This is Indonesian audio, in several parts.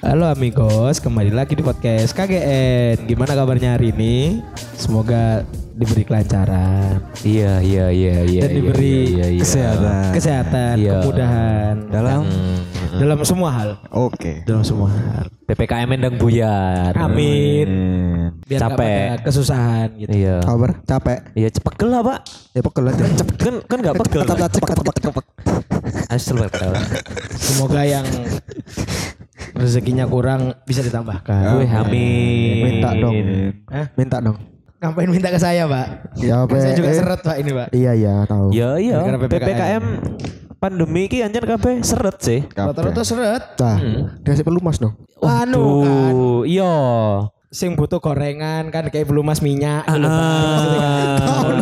Halo amigos, kembali lagi di podcast KGN. Gimana kabarnya hari ini? Semoga diberi kelancaran Iya iya iya iya. dan iya, diberi iya, iya. kesehatan. kesehatan, Iya. kemudahan Dalam dalam semua hal. oke. Dalam semua hal. PPKM endang buyar. Amin. Biar nggak Capek. kesusahan gitu. Iya. Kabar capek. Iya cepet gel lah pak. Ya pegel aja. Cepet Kan kan nggak pegel. cepet cepet cepet cepet. Astagfirullah. Semoga yang rezekinya kurang bisa ditambahkan. Wih amin. Minta dong. Hah? Minta dong. Ngapain minta ke saya, Pak? Ya apa? Saya juga eh, seret, Pak, ini, Pak. Iya iya tahu. Ya iya. Gara-gara PPKM. PPKM pandemi ki anjen kabeh seret sih. Rata-rata seret. Nah, dia perlu mas dong. Anu kan. Iya. Sing butuh gorengan kan kayak belum mas minyak. Pak. Maksudnya kan.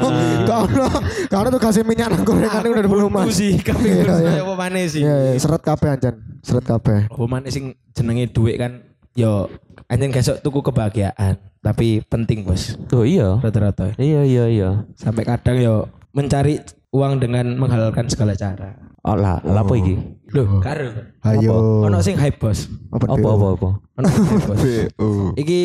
Kau kau kau tuh kasih minyak nang gorengan udah belum mas. Sih, kami Iya, iya. apa mana sih? Iya iya seret kabeh anjan. Seret kabeh. Apa mana sing jenenge duit kan yo anjen besok tuku kebahagiaan, tapi penting, Bos. Oh iya. Rata-rata. Iya iya iya. Sampai kadang yo mencari uang dengan menghalalkan segala cara. Oh lah, lah apa iki? Loh, karo. Ayo. Ono sing hype, Bos. Apa Apa apa apa? Ono hype, Bos. BO. Iki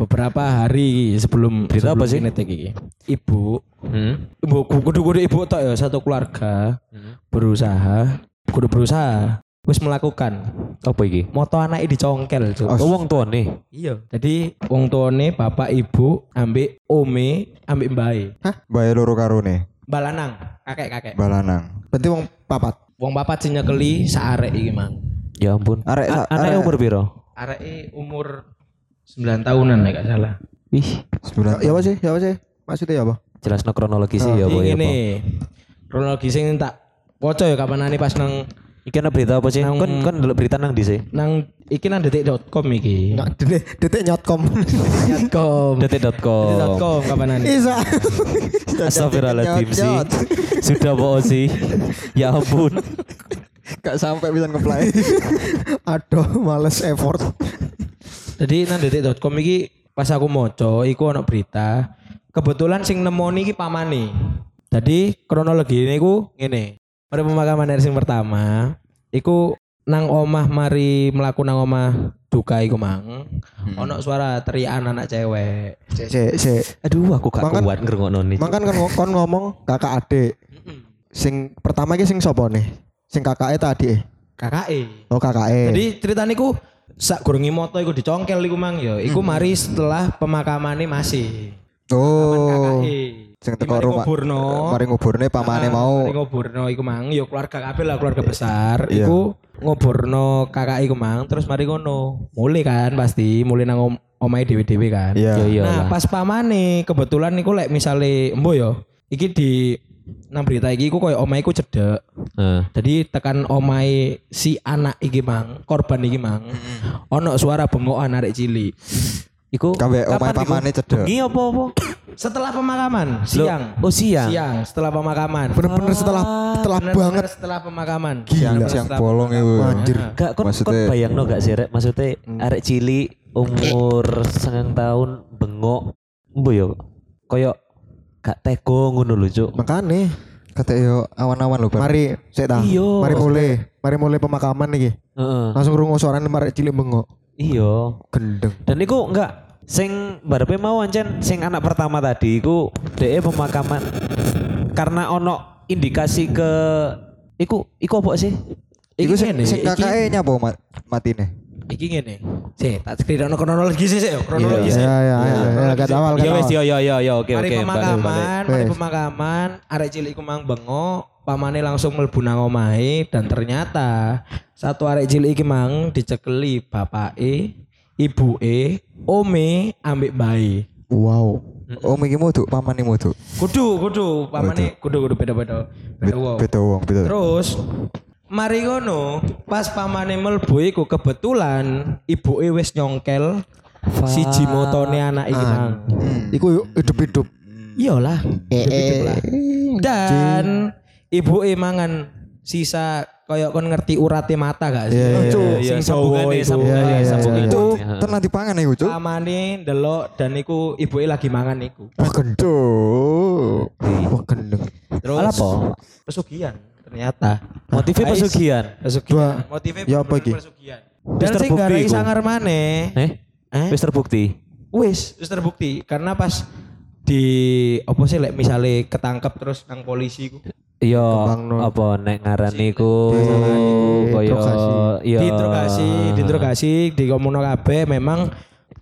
beberapa hari sebelum Berita apa sih? ini tag iki. Ibu, Hmm. ibu kudu-kudu ibu tok ya satu keluarga berusaha, kudu berusaha wis melakukan Apa iki? moto anaknya dicongkel Cuk. Oh wong tuane. Iya. Jadi wong tuane bapak ibu ambek ome ambek mbae. Hah? Bae loro karone. Balanang, kakek-kakek. Balanang. Berarti wong papat. Wong papat sing nyekeli saarek iki mang. Ya ampun. Arek A- arek- umur piro? Areke umur 9 tahunan nek gak salah. Ih, Sebulan. Ya apa sih? Ya apa sih? Maksudnya ya apa? jelasno kronologi sih ya, Iki Boy. ngene. Kronologi sing tak waca ya kapan pas nang Iki ana berita apa sih? Nang- Kan kan delok berita nang di sih. nang iki nang detik.com iki. Nggak, detik detik nyotkom. Detik.com. Detik.com. Detik.com kapan Isa. Astagfirullahaladzim sih. Sudah bohong sih. Ya ampun. Gak sampai bisa ngeplay. Aduh, males effort. Jadi nang detik.com iki pas aku maca iku ana berita kebetulan sing nemoni iki pamane. Jadi kronologi ini ku ngene. Pada pemakaman hari sing pertama iku nang omah mari melaku nang omah duka iku mang. Ono suara teriakan anak cewek. Si, si. Aduh, aku gak Makan- kuat ngrungokno nih. Makan kan kon ngomong kakak adik. Sing pertama ki sing sopo nih? Sing kakaknya tadi. KKE. Oh kakaknya. Jadi cerita niku sak gurungi moto iku dicongkel iku mang ya. Iku mari setelah pemakamane masih. oh. Sing teko mari rumah. kuburno. Mari nguburne pamane Ah, mau. mari ngoburno iku mang yo keluarga kabeh lah keluarga besar Iya. iku ngoburno kakak iku mang terus mari ngono mulai kan pasti mulai nang om omahe dhewe-dhewe kan Iya. Yo, yo nah lah. pas pamane kebetulan niku lek misale embo yo iki di nang berita iki iku koyo omahe iku cedek Heeh. jadi tekan omahe si anak iki mang korban iki mang ono suara bengokan arek cilik Iku Kabeh omahe pamane cedek. Bengi apa apa? setelah pemakaman siang oh, siang. siang setelah pemakaman Bener-bener setelah setelah Bener-bener banget. setelah pemakaman. Siang setelah bolong itu. Anjir. Gak kon kon bayangno gak sih rek? Maksudnya arek cilik umur setengah tahun bengok mbo yo koyo gak tego ngono lho, Cuk. Makane kata yo awan-awan lho. Mari sik ta. Iya. Mari mulai. Mari mulai pemakaman iki. Heeh. Langsung rungu suarane marek cilik bengok. Iya. Gendeng. Dan iku enggak sing barepe mau ancen sing anak pertama tadi iku DE pemakaman karena ono indikasi ke iku iku apa sih? Iku sing sing kakake nyapa mat, matine. Iki ngene. Sih, tak cerita kronologi sih, sih, kronologi sih. Ya ya ya. Ya kat awal Ya wis awal. yo yo yo yo oke Mari oke. pemakaman, mari pemakaman, arek cilik iku mang bengok, pamane langsung mlebu nang omahe dan ternyata satu arek cilik iki mang dicekeli bapake, ibuke, ome ambek bayi. Wow. Oh iki mutu pamane mutu. Kudu, kudu, pamane kudu kudu beda-beda. Beda wong. Beda wong, beda. Terus mari ngono, pas pamane mlebu iku kebetulan ibuke wis nyongkel siji motone anak iki mang. Iku hidup-hidup. Iyalah. Eh, hidup-hidup lah. Dan ibuke mangan sisa koyo kon ngerti urate mata gak sih? Iya, iya, Cuk, iya, sing iya, sambungane, Iya, iya, sambungane. iya. Itu Iya. tenan dipangan iku, Cuk. Pamane ndelok dan iku ibuke lagi mangan iku. Wah gendeng. Wah gendeng. Terus Apa? pesugihan ternyata. Motifnya pesugihan. Pesugihan. Motifnya Ya, apa iki? pesugihan. Dan sing iku. sangar maneh. Eh? Eh? Wis terbukti. Wis, wis terbukti karena pas di opo sih lek misale ketangkep terus nang polisi ku. Iya, apa nek ngarani ku Di- koyo iya. Diinterogasi, diinterogasi, dikomongno kabeh memang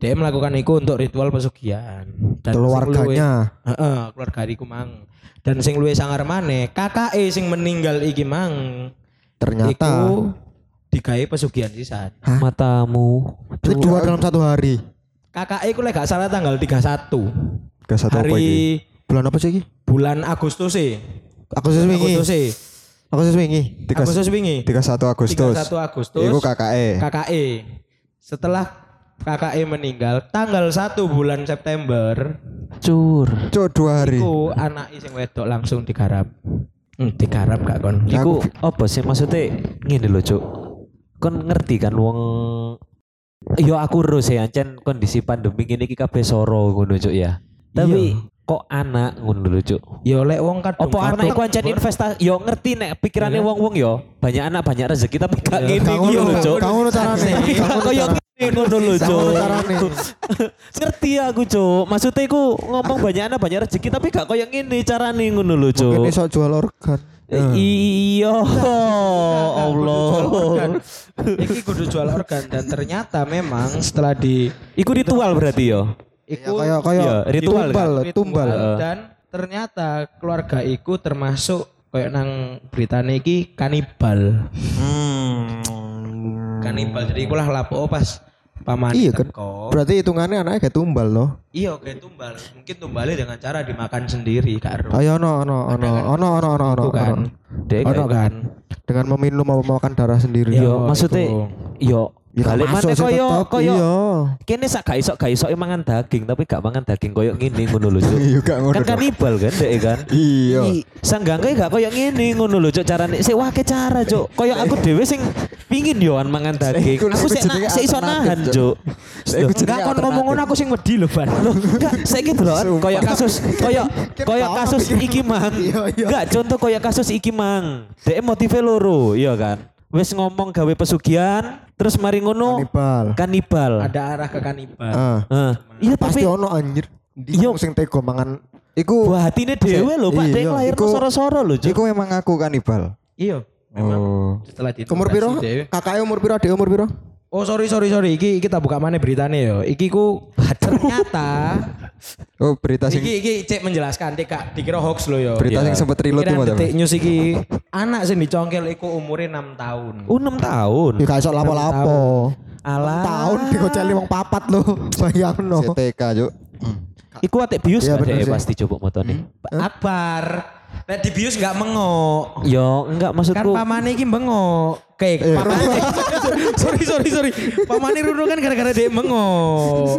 dia melakukan itu untuk ritual pesugihan. Dan Keluarganya. Heeh, keluarga iku mang. Dan sing luwih sangar maneh, kakake sing meninggal iki mang. Ternyata Iku digawe pesugihan sisan. matamu. itu dua dalam satu hari. Kakake iku lek gak salah tanggal 31. Gak satu apa iki? Hari Bulan apa sih iki? bulan Agustus e. Agustus wingi. Agustus e. Agustus wingi. Tiga, Agustus wingi. 31 Agustus. 31 Agustus. Iku KKE. KKE. Setelah KKE meninggal tanggal 1 bulan September, Cur. Cuk dua hari. iku anak sing wedok langsung digarap. Hmm, digarap gak kon? Iku apa sih maksudnya ngene lho, Cuk. Kon ngerti kan wong Yo aku ro sih ancen kondisi pandemi ini iki kabeh soro ngono Cuk ya. Tapi kok anak ngono lho Cuk. Yo lek wong kadung Apa anak iku ancen investasi yo ngerti nek pikirane wong-wong yo banyak anak banyak rezeki tapi gak ngene Kang ngono lho Cuk. kang ngono carane. Kang ngono ngene lho Cuk. Ngerti aku Cuk. Maksudnya iku ngomong banyak anak banyak rezeki tapi gak koyo ngene carane ngono lho Cuk. Mungkin iso jual organ. Iya, Allah. Iki kudu jual organ dan ternyata memang setelah di Iku ritual berarti yo. Iku kayak kayak Iya, ritual tumbal, ritual tumbal. dan ternyata keluarga iku termasuk kayak nang beritane iki kanibal. Hmm. Kanibal jadi ikulah lapo pas paman Iya kan. Berarti hitungannya anaknya kayak tumbal loh. Iya kayak tumbal. Mungkin tumbalnya dengan cara dimakan sendiri karo. Ayo no no no no no no no no kan. Ono kan. dengan meminum atau makan darah sendiri. Iya. yo maksudnya yo Ya, balik mana koyo koyo Iya. kene sak gak iso gak iso mangan daging tapi gak mangan daging koyo ngene ngono lho Cuk. Iya gak ngono. Kan kanibal kan dek kan. Iya. Sanggangke gak koyo ngene ngono lho cuk carane sik wake cara cuk. Koyo aku dhewe sing pingin yo an mangan daging. Aku sik na- sik iso nahan Cuk. Enggak kon ngomong ngono aku sing wedi lho, Ban. Enggak, saiki delok koyo kasus koyo koyo kasus iki mang. Iya, iya. Enggak, contoh koyo kasus iki mang. Dek motive loro, iya kan. Wis ngomong gawe pesugihan, terus mari ngono Kanibal. kanibal. Ada arah ke kanibal. Ah. Heeh. Iya Pasti tapi ono anjir. Iya. Iya sing tega mangan. Iku buah hatine dhewe lho, Pak. Dek Iya, lahir iku- soro-soro lho, Cuk. Iku memang aku kanibal. Iya. Memang Oh. setelah di Umur piro? Kakaknya umur piro? Adek umur piro? Oh sorry sorry sorry, iki kita buka mana beritanya yo. Iki ku ternyata Oh, berita sing iki iki cek menjelaskan tika dikira hoax lo yo. berita sing sempet reload Pikiran itu detik news iki anak sing dicongkel iku umurnya 6 tahun. Oh, 6 tahun. Ya gak iso lapo-lapo. Alah. Tahun digoceli wong papat lho. Bayangno. CTK, Cuk. Iku atik bius Iya, sih. pasti coba motone. Akbar. Nek di bius enggak mengok. Yo, enggak Kan maksudku. pamane iki bengok. Kayak pamane. sorry sorry sorry. Pamane Runo kan gara-gara dia bengok.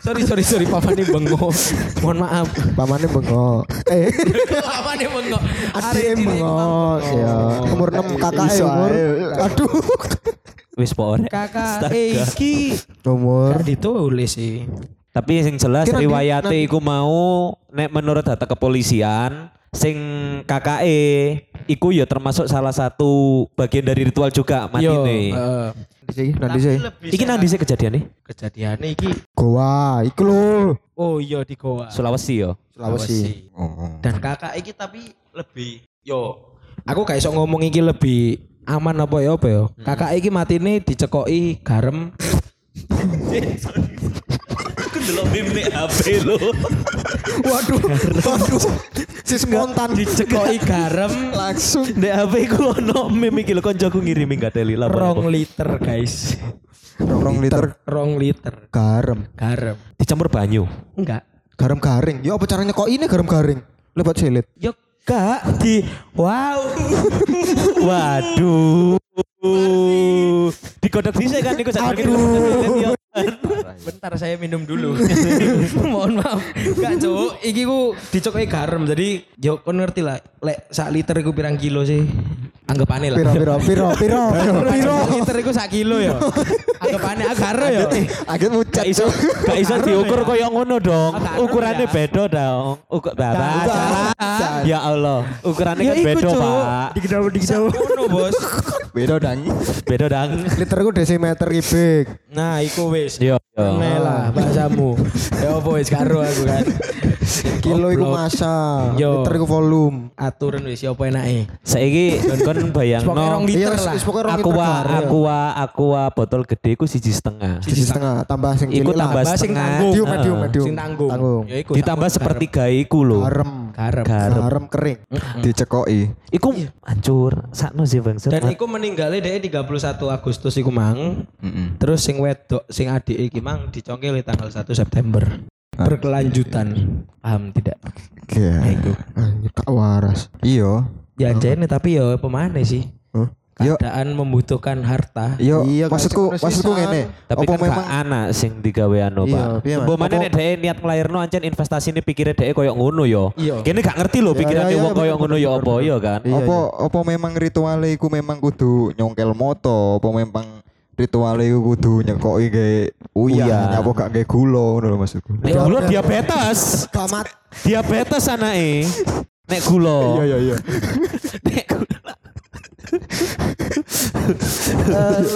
sorry sorry sorry pamane bengok. Mohon maaf. Pamane bengok. Eh, pamane bengok. adek bengok. Ya, umur 6 kakaknya Iso umur. ae. Aduh. Wis pokoknya. Kakak eh, iki Umur gak ditulis sih. Tapi yang jelas riwayate nanti- iku mau nek menurut data kepolisian sing KKE iku ya termasuk salah satu bagian dari ritual juga matine. heeh. Nanti sih, nanti sih. Iki nang dhisik kejadian nih? Kejadian iki Goa, iku lho. oh iya di Goa. Sulawesi yo. Sulawesi. Oh. Dan kakak iki tapi lebih yo aku gak iso ngomong iki lebih aman apa ya apa ya. Kakak iki matine dicekoki garam delok meme HP lo. Waduh, waduh. Si spontan dicekoki garam langsung. Ndek HP ku ono meme iki lho koncoku ngirimi gak teli lah. rong liter guys. Rong liter. Rong liter Garam. garam. Dicampur banyu. Enggak. Garam garing. Ya apa caranya kok ini garam garing? Lebat silit. Yo gak di wow. Waduh. Dikodok dhisik kan niku sak Bentar saya minum dulu. Mohon maaf. Gak cuk, iki ku dicokoki garam. Jadi yo kon ngerti lah, lek sak liter iku pirang kilo sih? Anggapane lah. Piro piro piro piro piro. Liter iku sak kilo ya. Anggapane agaro ya. Agak mucat. Gak iso gak iso diukur koyo ngono dong. Ukurannya beda dong. Ukur Bapak. Ya Allah, ukurannya kan beda, Pak. Digedal digedal. Ngono, Bos. Beda dang. Beda dong. Literku desimeter kubik. Nah, iku wis. Yo. Nih lah bahasamu. Ya apa wis karo aku kan. Kilo iku masa. Liter iku volume. Aturan wis ya apa enake. Saiki kon Pokoknya rong liter Iya, wis- lah. wis rong liter aqua ya. aqua aqua botol gede ku siji setengah. Siji setengah tambah sing Iku cilik lah. tambah Tambah sing setengah. tanggung. Medium, Heeh. medium, medium. Sing tanggung. Tanggung. Ya iku Ditambah sepertiga iku lho. Garam. garam. Garam. Garam kering. Dicekoki. Iku hancur. Sakno sih Bang. Dan iku meninggalnya dia 31 Agustus iku mang. Terus sing wedok sing adik iki mang dicongkel di tanggal 1 September. Berkelanjutan. Paham tidak? Oke. Iku. Anjir gak waras. Iya. Ya jane tapi ya pemane sih. Huh? Yo. Keadaan membutuhkan harta. Iya, Iya, maksudku kayak maksudku sisan. ngene. Tapi Apa kan memang gak anak sing digawe anu, Iya, Pak. Mas? Mbok mana nek dhek niat nglairno ancen investasi ini pikirnya dhek koyo ngono yo. Iya. Kene gak ngerti lho Iya, pikirannya iya, wong iya, koyo ngono yo bener. yo kan. Iya, apa apa memang ritualnya iku memang kudu nyongkel moto, apa memang ritualnya iku kudu nyekoki Uyan. uyan, apa gak gawe gula ngono lho maksudku. Nek gula diabetes. Kamat. diabetes anake. Nek gula. iya iya. Nek gula.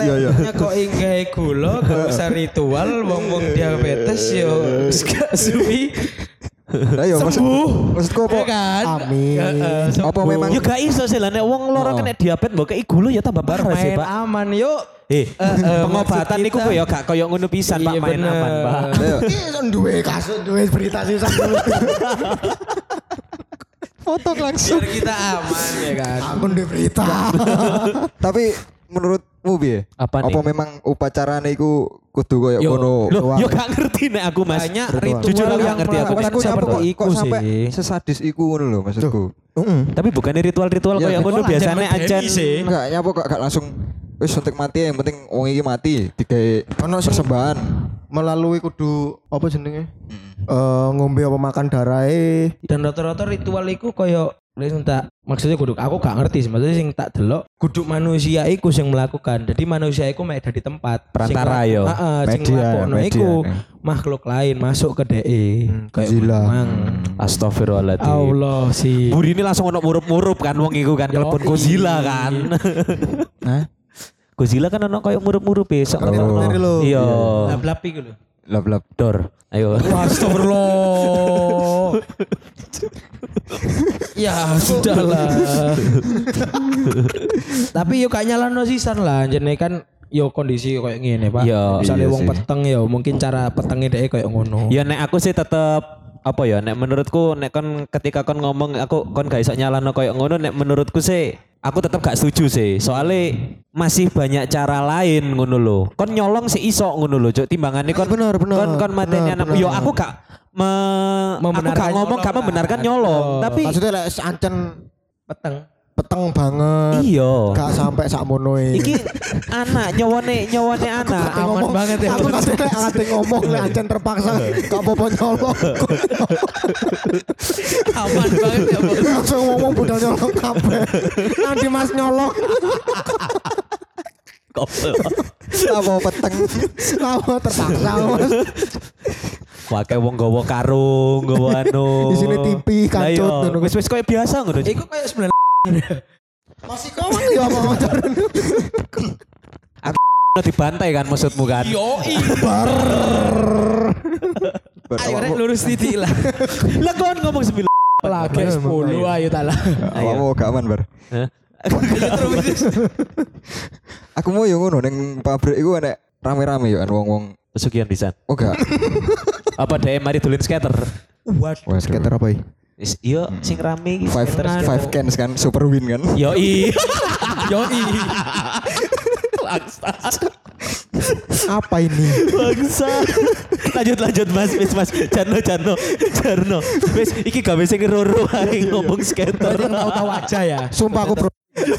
Iya, iya. Nya kok inggae gula gak usah ritual wong-wong diabetes yo gak suwi iya maksud sembuh. maksudku apa? Ya kan? Amin. Heeh, Apa sembuh. memang- Ya gak iso sih lah nek wong loro kena diabetes mbok kei gula ya tambah parah sih, main Pak. aman yuk. Eh, eh, pengobatan maksud niku kita- koyo gak koyo ngono pisan, Pak, Iya, main aman, Pak. Iya. Iki duwe kasus duwe berita sih Foto langsung. Biar kita aman ya kan. Aku duwe berita. Tapi menurutmu piye? Apa nih? Apa memang upacarane iku kudu koyo Yo, ngono? Loh, yo gak ngerti nek aku, Mas. Banyak Ritual. Jujur aku yang gak ngerti aku. nyapa seperti kok, sih. sesadis iku ngono lho maksudku. Heeh. Tapi bukannya ritual-ritual Iya, koyo ngono ritual biasanya sih. Enggak nyapa kok gak langsung wis suntik mati yang penting wong iki mati digawe Ono sing- persembahan. Melalui kudu apa jenenge? Eh ngombe apa makan darahe. Dan rata-rata ritual iku koyo sing tak maksudnya kudu aku gak ngerti sih maksudnya sing tak delok kudu manusia iku sing melakukan jadi manusia iku mek ada di tempat Perantara yo. Heeh, sing Media, nglakokno iku makhluk lain masuk ke DE kayak gila. memang Astagfirullahaladzim. Allah sih Buri ini langsung ono murup-murup kan wong iku kan telepon Godzilla kan. Hah? Godzilla kan ono koyo murup-murup besok. Bener-bener lho. Iya. lap-lap iku lho Lap lap. Dor. Ayo. Astagfirullah ya sudahlah tapi yuk gak nyalano sisan lah jadi kan yo kondisi kayak gini pak Iya, misalnya iya wong sih. peteng ya mungkin cara petengnya dia kayak ngono Ya nek aku sih tetep apa ya nek menurutku nek kon ketika kon ngomong aku kon gak iso nyalano koyo ngono nek menurutku sih aku tetep gak setuju sih. Soalnya masih banyak cara lain ngono lho. Kon nyolong sih iso ngono lho cuk. Timbangane kon Bener, bener, kon kon bener, anak bener. yo aku gak me, aku gak ngomong nyolong gak membenarkan kan. nyolong Oh, tapi Maksudnya lek ancen peteng peteng banget. iya Gak sampai sak monoe. iki anak nyawane nyawane anak ngomong banget ya, Aku nanti ate ngomong lek ancen terpaksa gak apa-apa nyolong. aman banget ya bos Langsung ngomong budal nyolong kabeh. Nanti Mas nyolong. Apa peteng? Kamu terpaksa Mas. Pakai wong gowo karung, gowo anu. Di sini TV, Lah iya. Wis wis koyo biasa ngono. iku kayak sebenarnya Masih kawan ya apa ngajarin. dibantai kan maksudmu kan? yo ayo rek lurus titik lah Lah kon ngomong sembilan. lagi 10 ayo talah Apa gak aman bar? Aku mau yo ngono ning pabrik iku enek rame-rame yo kan wong-wong. Pesugihan pisan. Oh gak. Apa deh mari dolen skater? Waduh. Skater apa ya? Yo sing rame iki Five skater. five cans kan super win kan. Yo i. yo Apa ini? Bangsa. lanjut lanjut Mas, wis Mas. Jarno Jarno. Jarno. Wis iki gawe sing ngeroro ae ngomong skater. tahu-tahu aja ya Sumpah aku bro.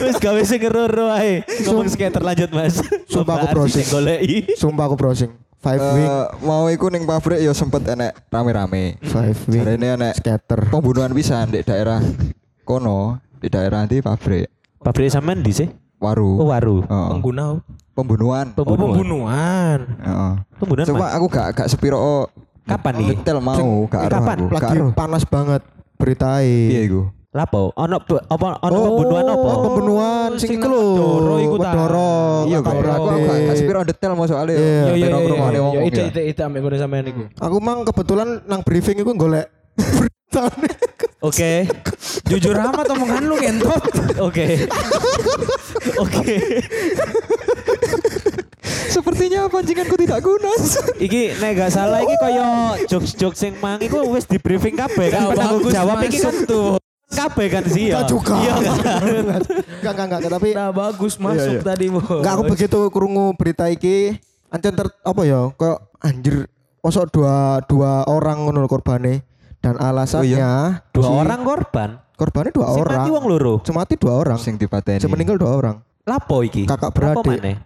Wis gawe sing ngeroro ae ngomong skater lanjut Mas. Sumpah aku browsing. sing goleki. Sumpah aku browsing. Five wing. Eh, mau iku ning pabrik yo sempet enek rame-rame. Five wing. Jarene enek Skater. pembunuhan pisan di daerah kono, di daerah di pabrik. Pabrik sampean di sih? Waru. Oh, waru. Pengguna. Pembunuhan. Oh, pembunuhan. Heeh. Pembunuhan Coba Mas. aku gak gak sepiro Kapan nih? detail mau gak eh, kapan? aku. Lagi panas banget beritai. iku? Lapo? Ono apa ono Oh, pembunuhan apa? oh, pembunuhan sing sing iku lho. Wedoro iku ta. Wedoro, Iya. Aku beradik. gak gak sepiro detail mau soalnya. Iya. Yo yo yo. Piro-pirone wong yo, Itu ya. itu itu ambek kono sampean iku. Aku mang kebetulan nang briefing iku golek beritane. Oke. Jujur amat omongan lu kentot. Oke. Oke. Sepertinya pancinganku tidak guna. Iki nek gak salah iki kaya jokes-jokes sing mang iku wis di briefing kabeh kan Ya, penanggung bagus, jawab iki kan tuh. Kabeh kan sih ya. Enggak juga. Iya? Enggak enggak enggak tapi Nah, bagus masuk iya. tadi, Bos. enggak aku begitu krungu berita iki ancen ter apa ya kayak anjir mosok dua dua orang ngono korbane dan alasannya Dua si- orang korban. korbannya dua Sing orang mati wong loro. cuma mati dua orang Sing dipateni. Sing meninggal dua orang Lapo iki? Kakak Lapo beradik.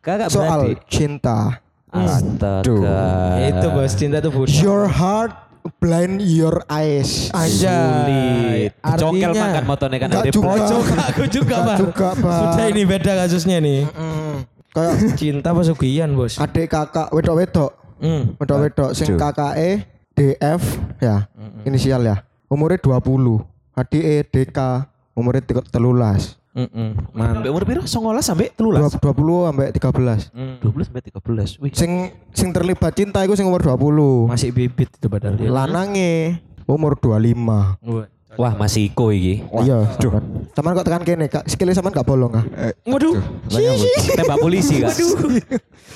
Kakak soal beradik. cinta Astaga. Itu bos cinta tuh buta. your heart blind your eyes Sulit. Congkel Artinya- makan motone kan juga. Ojo aku juga, Bang. juga, Bang. Sudah ini beda kasusnya nih. Mm, kayak Cinta pesugihan, Bos. adik kakak wedok wedok Hmm. wedok wedok sing. KKE DF ya inisial ya umurnya 20 adik E DK umurnya tiga- telulas Heeh. Sampai umur piro? 19 sampai Dua- 13. 20 sampai 13 12 sampai 13. Wih. sing sing terlibat cinta itu sing umur 20 Masih bibit itu padahal dia. lanange umur 25 Wah, masih iko iki. iya teman kok tekan kene kak sekali sama gak bolong ah Eh, Waduh. Tembak polisi kan.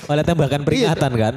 Oleh tembakan peringatan kan.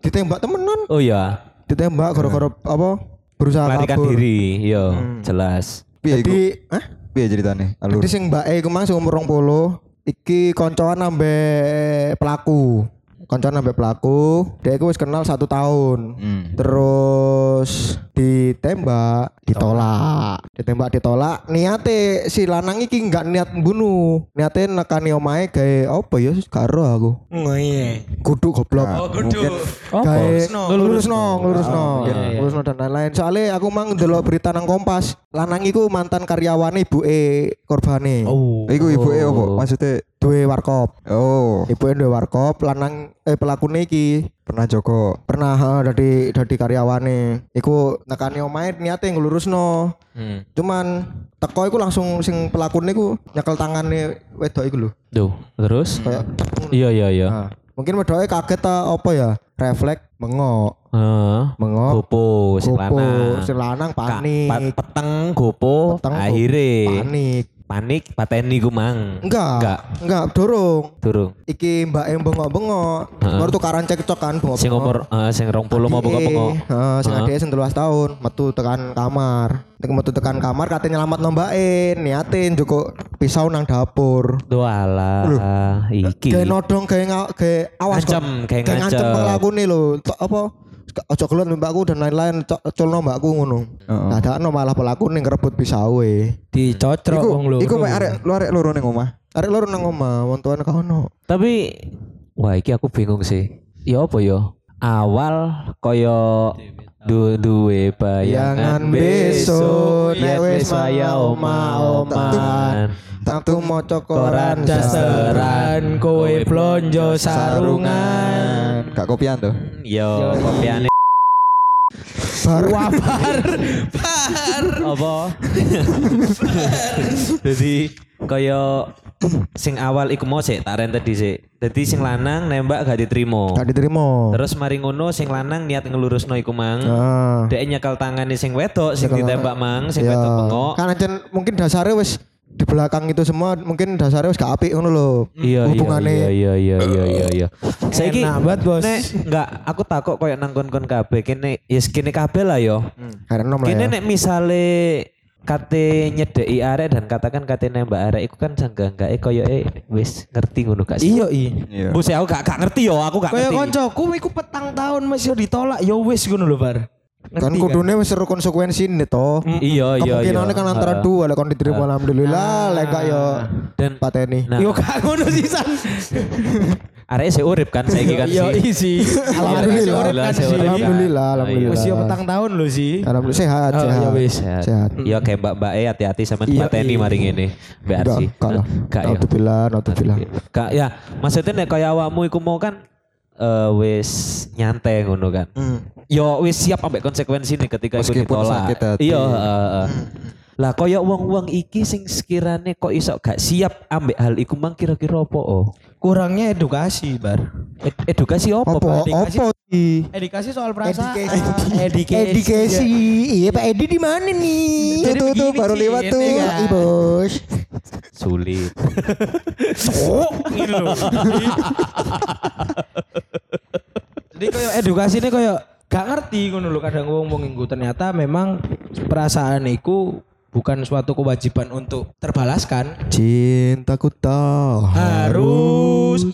ditembak temenan Oh iya. ditembak gara-gara apa berusaha Melarikan kabur diri. Yo, jelas. Piye iku? jadi ah Piye ceritane? Alur. Jadi sing mbak E iku mang sing umur 20 iki koncoan ambek pelaku. Koncoan ambek pelaku, dia iku wis kenal satu tahun. Hmm. Terus ditembak, ditolak. Ditembak ditolak. Niate si lanang iki enggak niat bunuh. Niate nekani omahe gawe apa ya karo aku. Oh iya. Kudu goblok. Nah, mungkin Gawe Lurusno. lurusno, lurusno, iya, iya. lurusno dan lain-lain. Soalnya aku mang ndelok berita nang Kompas, lanang iku mantan karyawane ibuke korbane. Oh. iku ibuke opo? Maksudnya duwe warkop. oh, Ibu duwe warkop, lanang eh pelakune iki pernah Joko. pernah ha, dadi dadi karyawane. Iku nekani omahe niate nglurusno. Hmm. Cuman teko iku langsung sing pelakune iku nyekel tangane wedok iku lho. Tuh, terus? Kayak ngono. Iya, iya, iya. Nah, mungkin wedoke kaget ta apa ya? Refleks mengok, Heeh. mengok. Gopo sing lanang. sing lanang Ka- panik. pa- peteng gopo Peteng, akhire Panik. Panik pateni ku mang. Enggak. Enggak. Enggak, dorong. Durung. Iki mbak yang bengok-bengok. Heeh. Baru tukaran cekcok kan bengok. Sing umur eh, sing 20 mau bengok-bengok. Heeh, sing adike sing 13 tahun, metu tekan kamar. Tek metu tekan kamar katanya nyelamat nombain, niatin joko pisau nang dapur. Doalah iki. Kayak nodong nga- kayak awas. Ngancem, Kayak ngancem lho. Tok apa ojo keluar mbakku dan lain-lain cok- culno mbakku ngono. Heeh. Nah, malah pelaku ning ngerebut pisau e. Dicocrok wong loro. iku mek arek lu arek loro ning omah. Arek loro nang omah, wong tuane kono. Tapi wah iki aku bingung sih. Ya apa ya? Awal koyo du duwe bayangan besok, nek wis saya oma-oman. Aku maca Koran koran dasteran kowe blonjo sarungan. Gak kopian tuh. Yo kopiane Bar Wabar. Bar. apa? Jadi kaya sing awal iku mau sih tak tadi sih. Jadi sing lanang nembak gak diterima. gak diterima. Terus mari ngono sing lanang niat ngelurusno iku mang. Nah. Dek nyekel tangane sing wedok sing ditembak mang, sing Ya. wedok bengok. Kan ancen mungkin dasarnya wis di belakang itu semua mungkin dasarnya wis gak apik ngono lho. Iya iya hubungannya. iya iya iya iya iya iya. Saiki Enak banget, Bos. nek enggak aku takut koyo nang kon-kon kabeh kene ya kene kabeh lah yo. Lah Kene ya. nek misale kate nyedeki arek dan katakan kate nembak arek iku kan sanggah-enggak e koyo e wis ngerti ngono gak sih? Iya iya. Iya. Bos aku gak, gak ngerti yo, aku gak Kayak ngerti. koncoku iku petang tahun masih ditolak ya wis ngono lho, Bar. Kan kudune wis seru konsekuensi nih toh. Iya iya iya. Kemungkinannya kan antara dua lah kon diterima alhamdulillah lek gak yo Dan pateni. nah, Yo gak ngono sih San. arek sih urip kan saiki kan Yo isi. Alhamdulillah. Alhamdulillah, kan. Alhamdulillah, Iya. alhamdulillah. Masih petang tahun lo sih. Alhamdulillah sehat, Oh, sehat. ya wis. Sehat. Sehat. Iya kayak mbak-mbak e hati-hati sama Iya, Mbak Teni iya. mari ngene. Mbak Arsi. lah. Enggak ya. Alhamdulillah, alhamdulillah. Kak ya, maksudnya nek kaya awakmu iku mau kan eh, wis nyantai ngono kan. Hmm. Yo wis siap ambek konsekuensi nih ketika iku Meskipun ditolak. sakit hati. Iya, heeh, heeh. Lah kaya wong-wong iki sing sekiranya kok iso gak siap ambek hal iku mang kira-kira apa oh? Kurangnya edukasi, Bar. Ed- edukasi apa, Apa? Pak? Dikasih- Apa? Edukasi soal perasaan. Edukasi. Edukasi. Iya Pak Edi di mana nih? Tuh tuh baru lewat tuh. kan. Iya bos. Sulit. Oh, gitu loh. Jadi kayak edukasi ini kayak gak ngerti ngono lho kadang ngomong iku ternyata memang perasaan iku bukan suatu kewajiban untuk terbalaskan. Cintaku tak Harus.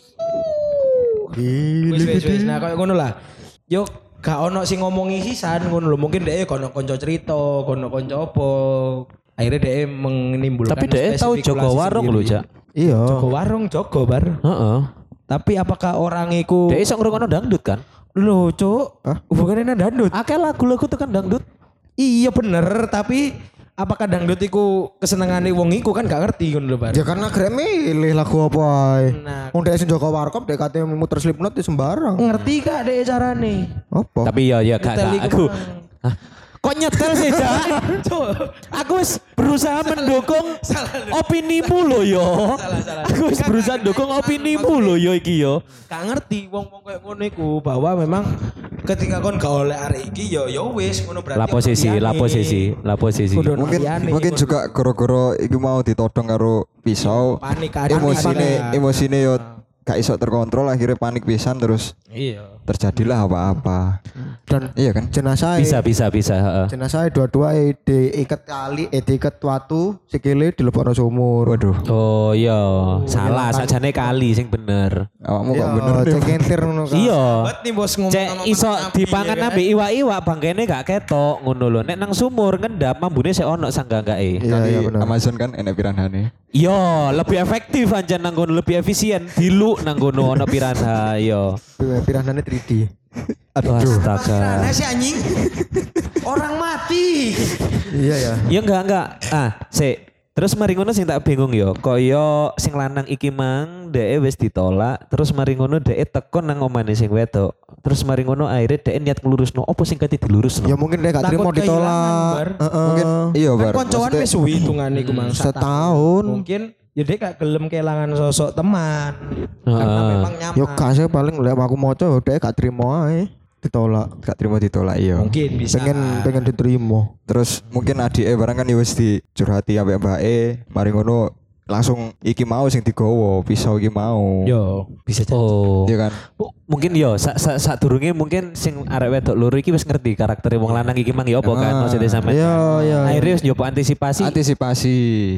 Wis wis wis. Nah kayak ngono lah. Yo gak ono sing ngomongi sisan ngono lho. Mungkin dia kono konco cerita, kono konco apa. Akhirnya dia menimbulkan Tapi dia tahu Joko Warung lho, Cak. Iya. Joko Warung Joko bar. Heeh. Tapi apakah orang iku Dia iso ngrungokno dangdut kan? Loh, Cuk. Bukannya dangdut. Akeh lagu-lagu tuh kan dangdut. Iya bener, tapi apakah dangdut iku kesenengane wong iku kan gak ngerti ngono lho, Bar. Ya karena grek milih lagu apa ae. Nah. Wong dek sing Joko Warkop dek katanya muter Slipknot sembarang. Ngerti gak deh carane? Apa? Tapi ya ya gak aku. Hah? Kok nyetel sih, Cak? Aku wis berusaha mendukung opinimu lo yo. salah. Aku wis berusaha dukung opinimu lo yo iki yo. Gak ngerti wong-wong kayak ngono iku bahwa memang ketika kon gak oleh arek iki ya ya wis ngono berarti. La posisi, la posisi, la posisi. Mungkin mungkin juga goro-goro iku mau ditodong karo pisau panik kan. emosine Panik. emosine yo gak iso terkontrol akhirnya panik pisan terus Iya. terjadilah apa-apa Dan iya kan jenazah Bisa, bisa, bisa. heeh. jenazah dua-dua eh, diikat kali eh diikat watu sikile dilebokno sumur. waduh Oh iya, salah sajane kali sing bener. awakmu kok Iya, bener deh cek entir ngono kan. Iya. Buat nih bos ngomong Cek iso dipangan ya ambek iwak-iwak bangkene gak ketok ngono lho. Nek nang sumur ngendap mambune sik ono sangganggae. Iya, Kali iya benar. Amazon kan enak piranhane Iya, lebih efektif anjan nang lebih efisien. Dilu nang ono piranha, iya. Piranane 3D. Astaga. Nah, si anjing. Orang mati. Iya ya. Ya enggak enggak. Ah, sik. Terus mari ngono sing tak bingung yo. Kaya sing lanang iki mang dhek wis ditolak, terus mari ngono dhek teko nang omane sing wedok. Terus mari ngono akhirnya dhek niat ngelurusno opo sing kate dilurusno. Ya mungkin dia gak kehilangan, ditolak. Bar. Heeh. mungkin iya Kan bar koncoan Maksudnya- wis suwi hitungane iku mang Setahun. Mungkin ya dia gak gelem kehilangan sosok teman. Karena Heeh. memang nyaman. Yo gak sih paling lek aku maca dia gak terima ae ditolak. gak terima ditolak iya Mungkin bisa. Pengen pengen diterima. terus mungkin adik e barang kan ya wis dicurhati ambek mbake mari ngono langsung iki mau sing digowo pisau iki mau Yo, bisa jadi. Oh. iya kan M- Mungkin yo sak sak sak durunge mungkin sing arek wedok loro iki wis ngerti karakter wong lanang iki mang yo apa kan Ah. maksudnya sampean. Iya iya. Akhirnya wis nyoba antisipasi antisipasi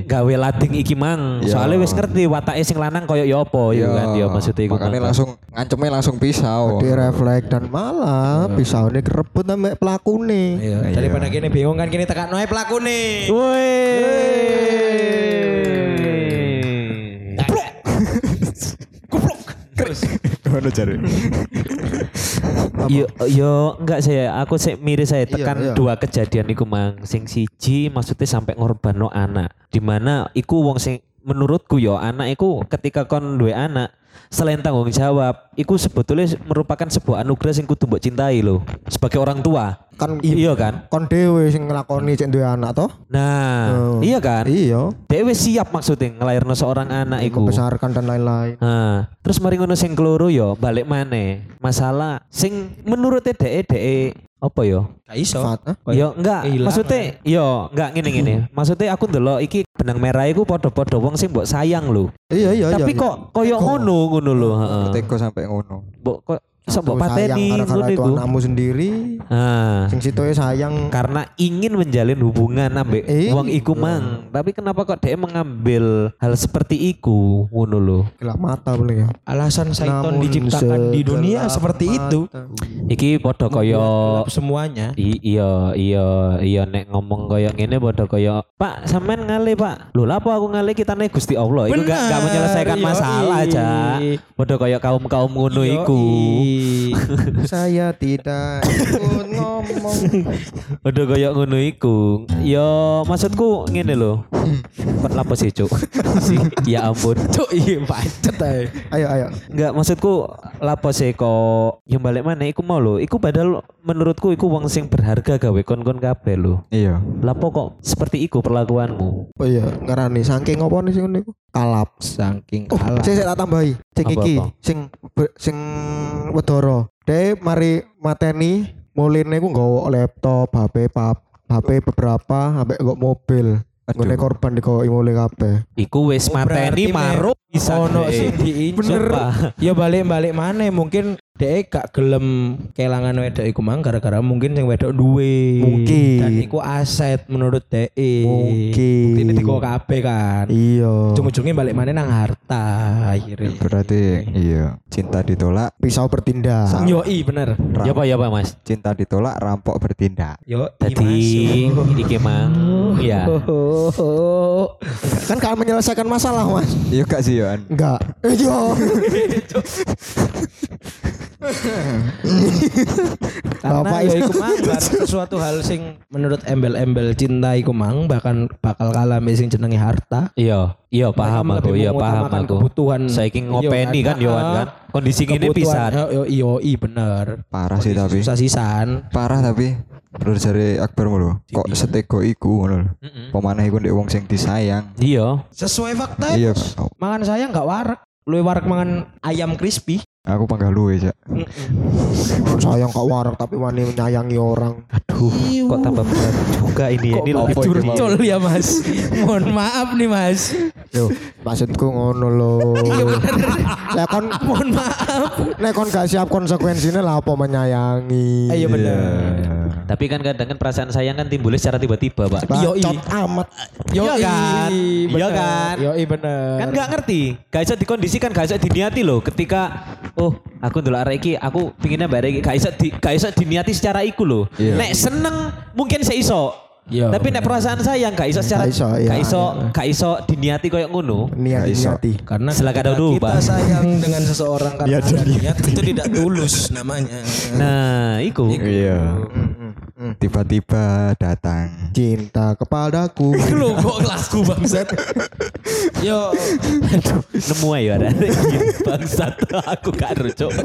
gawe lading iki mang. Iya. Soalnya wis ngerti watake sing lanang koyo yo apa yo kan yo maksudnya iku mang. langsung ngancemnya langsung pisau Di refleks dan malah pisau ini kerebut sama pelaku nih. Iya, daripada kini bingung kan kini tekan noe pelaku nih. Woi. Ngono jare. Yo yo enggak saya aku sih miris saya Iya, tekan iya. dua kejadian iku mang sing siji maksudnya sampai ngorbanno anak di mana iku wong sing menurutku yo anak iku ketika kon duwe anak selain tanggung jawab iku sebetulnya merupakan sebuah anugerah sing kudu mbok cintai loh sebagai orang tua Kan iya kan kon dhewe sing nglakoni cek duwe anak toh. nah Oh. iya kan Iya. Dewe siap maksudnya ngelahirno seorang anak iku Membesarkan dan lain-lain. Nah, terus mari ngono sing keloro yo balik maneh. Masalah sing menurut dhek dhek apa yo? Gak iso. Eh? Yo enggak, maksudnya yo enggak ngene ngene. Maksudnya aku ndelok iki benang merah iku padha-padha wong sing mbok sayang lho. Iya iya iya. Tapi iya. kok koyo ngono ngono lho, heeh. Teko sampai ngono. Mbok kok Sok mbok pateni ngono itu iku. anakmu sendiri. Ah. Sing situ sayang karena ingin menjalin hubungan ambek Iya. wong iku mang tapi kenapa kok dia mengambil hal seperti iku ngono lho gelap mata boleh ya. Alasan Saiton diciptakan di dunia seperti itu. Iki podo kaya Gelap semuanya. I, iya iya iya nek ngomong kaya ngene padha kaya Pak sampean ngale Pak lho lha apa aku ngale kita nih Gusti Allah iku gak, gak menyelesaikan yoi. masalah aja padha kaya kaum-kaum ngono iku Saya tidak ikut ngomong. padha kaya ngono iku ya maksudku ngene lho kok lapo sih cuk ya ampun Cuk iya pacet ae. Ayo ayo. Enggak maksudku lapo sih kok yang balik mana iku mau lho iku padahal menurutku iku wong sing berharga gawe kon-kon kabeh lho Iya. lapo kok seperti iku perlakuanmu Oh iya, ngarani saking apa nih sing niku? Kalap. Saking Oh, kalah. sing sing tak tambahi. Sing Apa, iki, apa? sing be- sing wedoro. Dek mari mateni muline ku nggawa laptop, HP pap, HP beberapa, sampai nggo mobil. Ngene korban dikoi mulai kabeh. Iku wis Oh, mateni maruk bisa ono deh. sing. Bener. Ya balik-balik mana mungkin dhek gak gelem kelangan wedok iku mang gara-gara mungkin sing wedok duwe. Mungkin. Dan iku aset menurut dhek. Mungkin. Ini digo kabeh kan. Iya. Ujung-ujungnya balik mana nang harta akhirnya. Berarti iya, cinta ditolak, Pisau bertindak. Yo i bener. Ya apa ya Pak Mas? cinta ditolak, rampok bertindak. Yo Jadi iki mang ya. Kan kalau menyelesaikan masalah, Mas. Iya gak sih Yohan? Enggak. Iya. Karena Bapak ya itu. iku mang sesuatu hal sing menurut embel-embel cinta iku mang bahkan bakal kalah mbek sing jenenge harta. Iya, iya paham Mereka aku, iya paham aku. kebutuhan. Saiki ngopeni kan? Ah. kan. Kondisi ini pisan. Yo yo yo i bener. Parah sih tapi. Susah sisan. Parah tapi. Menurut dari Akbar mulu. Kok setego iku ngono. Pemanah iku ndek wong sing disayang. Iya. Sesuai fakta. Iya. Mangan saya nggak warak. Lu warak mangan ayam crispy. Aku panggah luwe, Cak. Sayang kak warak tapi wani menyayangi orang. Aduh, kok tambah berat juga ini ya. Ini Kok lebih curcol curcol. ya mas. Mohon maaf nih mas. Yo, maksudku ngono lho. Lah kon Mohon maaf. nek kon gak siap konsekuensinya lah apa menyayangi. Iya bener. Tapi kan kadang kan perasaan sayang kan timbulnya secara tiba-tiba, Pak. Yoi. Bacot amat. Yo Iya kan? Iya kan? Yo bener. Kan nggak ngerti, gak bisa dikondisikan, gak bisa diniati loh. Ketika, oh aku dulu arek iki, aku pinginnya bare iki, gak bisa di, gak bisa diniati secara iku loh. Iya. Nek seneng mungkin saya iso. Iya, Tapi nek perasaan sayang gak iso secara, Gak iso, iya. gak iso, gak iso diniati kayak ngono. Niat Gak iso. niati. Karena ketika dulu, kita sayang dengan seseorang karena ada niat itu tidak tulus namanya. Nah, iku. Iya. Tiba-tiba datang. Cinta kepadaku. Lu kok lagu bangsat. Yo, Nemu aja ada. Bangsat, aku gak rujuk.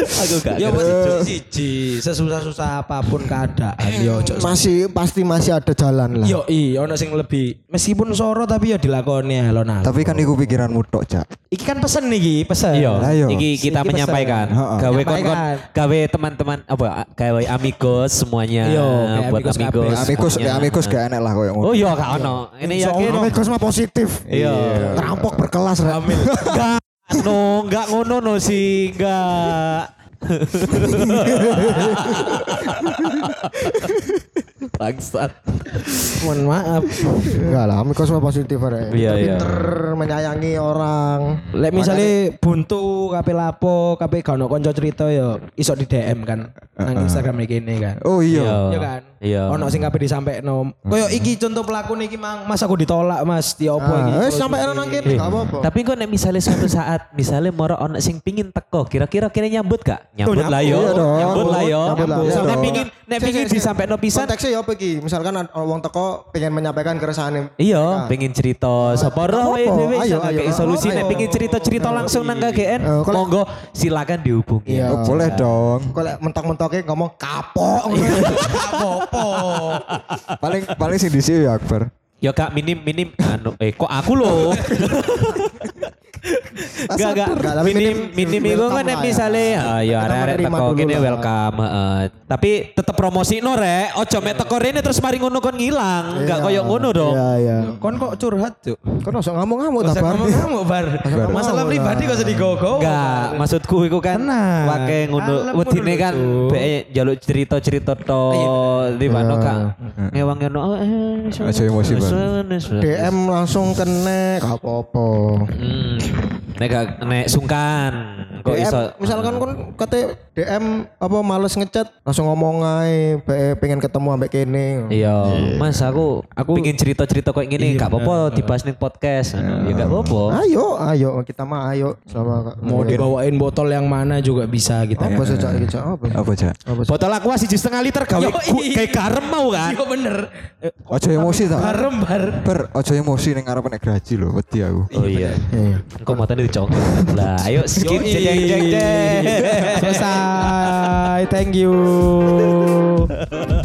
aku gak yo cici, sesusah-susah apa pun keadaan yo masih pasti masih ada jalan lah. Yo i, ono sing lebih meskipun soro tapi yo dilakoni lo nah. Tapi kan iku pikiranmu tok, Cak. Iki kan pesen nih, pesen. Iya, Lah, yo. iki kita Iki menyampaikan. Gawe kon-kon, gawe teman-teman apa gawe amigos semuanya Iya, kayak buat amigos amigos. Amigos, gak enak lah koyo ngono. Oh iya gak ono. Ini yakin. Amigos mah positif. Iya. Ngerampok berkelas Rek. Enggak no, enggak ngono no sih, enggak. Bangsat. Mohon maaf. Enggak lah, amigos mah positif Rek. Iya, iya. Pinter menyayangi orang. Lek misalnya buntu kape lapo, kape gak ono konco cerita yo iso di DM kan nang Instagram iki kan. Oh iya. Iya kan? Iya. Ono sing kape disampaikan. Koyo iki contoh pelaku niki mang, Mas aku ditolak Mas, di opo iki? Ah, wis sampai nang kene enggak apa-apa. Tapi kok nek misalnya suatu saat misalnya moro ono sing pingin teko, kira-kira kira nyambut gak? Nyambut lah yo. Iya. Nyambut lah yo. Nyambut lah, iya Nek pingin nek pingin disampaikan pisan Konteksnya ya apa iki? Misalkan wong teko pengen menyampaikan keresahan Iya, pengen cerita sapa roh dhewe Ayo, iso solusi nek pengin cerita-cerita langsung nang KGN. Eh, kalau- Monggo silakan dihubungi. Iya. Oh, boleh dong. Kok lek mentok-mentoknya ngomong kapok. Apa-apa. Paling paling sing dhisik ya Akbar. Ya Kak minim minim anu eh kok aku loh. Gak gak. Enggak, tapi Minim minim- itu kan lah ya. misalnya ah, ya Kita arek-arek menerima teko kene lah. welcome heeh. Tapi tetep promosi no rek. Ojo mek teko rene terus mari ngono kon ngilang. Enggak Iya. koyo ngono dong. Iya iya. Kon kok curhat, Cuk? Kan usah ngamuk-ngamuk Gak ta usah Bar. ngomong-ngomong, Bar. Masalah pribadi gak usah digogo. Enggak, maksudku iku kan Tenang. wake ngono wedine dulu, kan be jaluk cerita-cerita to di mana kak ngewang ngono oh, eh, Aja emosi, Bar. DM langsung kene gak apa-apa. Nek nek sungkan kok DM, iso misalkan kon kate DM apa males ngechat langsung ngomong ae be- pengen ketemu ambek kene. Iya, Mas aku aku pingin cerita-cerita kayak gini, gak apa-apa dibahas nih podcast. Ya gak apa-apa. Ayo, ayo kita mah ayo sama Mau dibawain botol yang mana juga bisa kita. apa sih Cak? Iki, Cak? apa? Apa aja? Apa sih? Botol aqua siji setengah liter gawe ku- kayak garam mau kan? Iya bener. Ojo emosi ta. Barem bar. Ber, ojo emosi ning arep nek graji lho, wedi aku. Oh iya. Iya. Engkau matanya dicongkel. Lah, ayo skip Yoi. Jeng jeng jeng. Selesai. Thank you.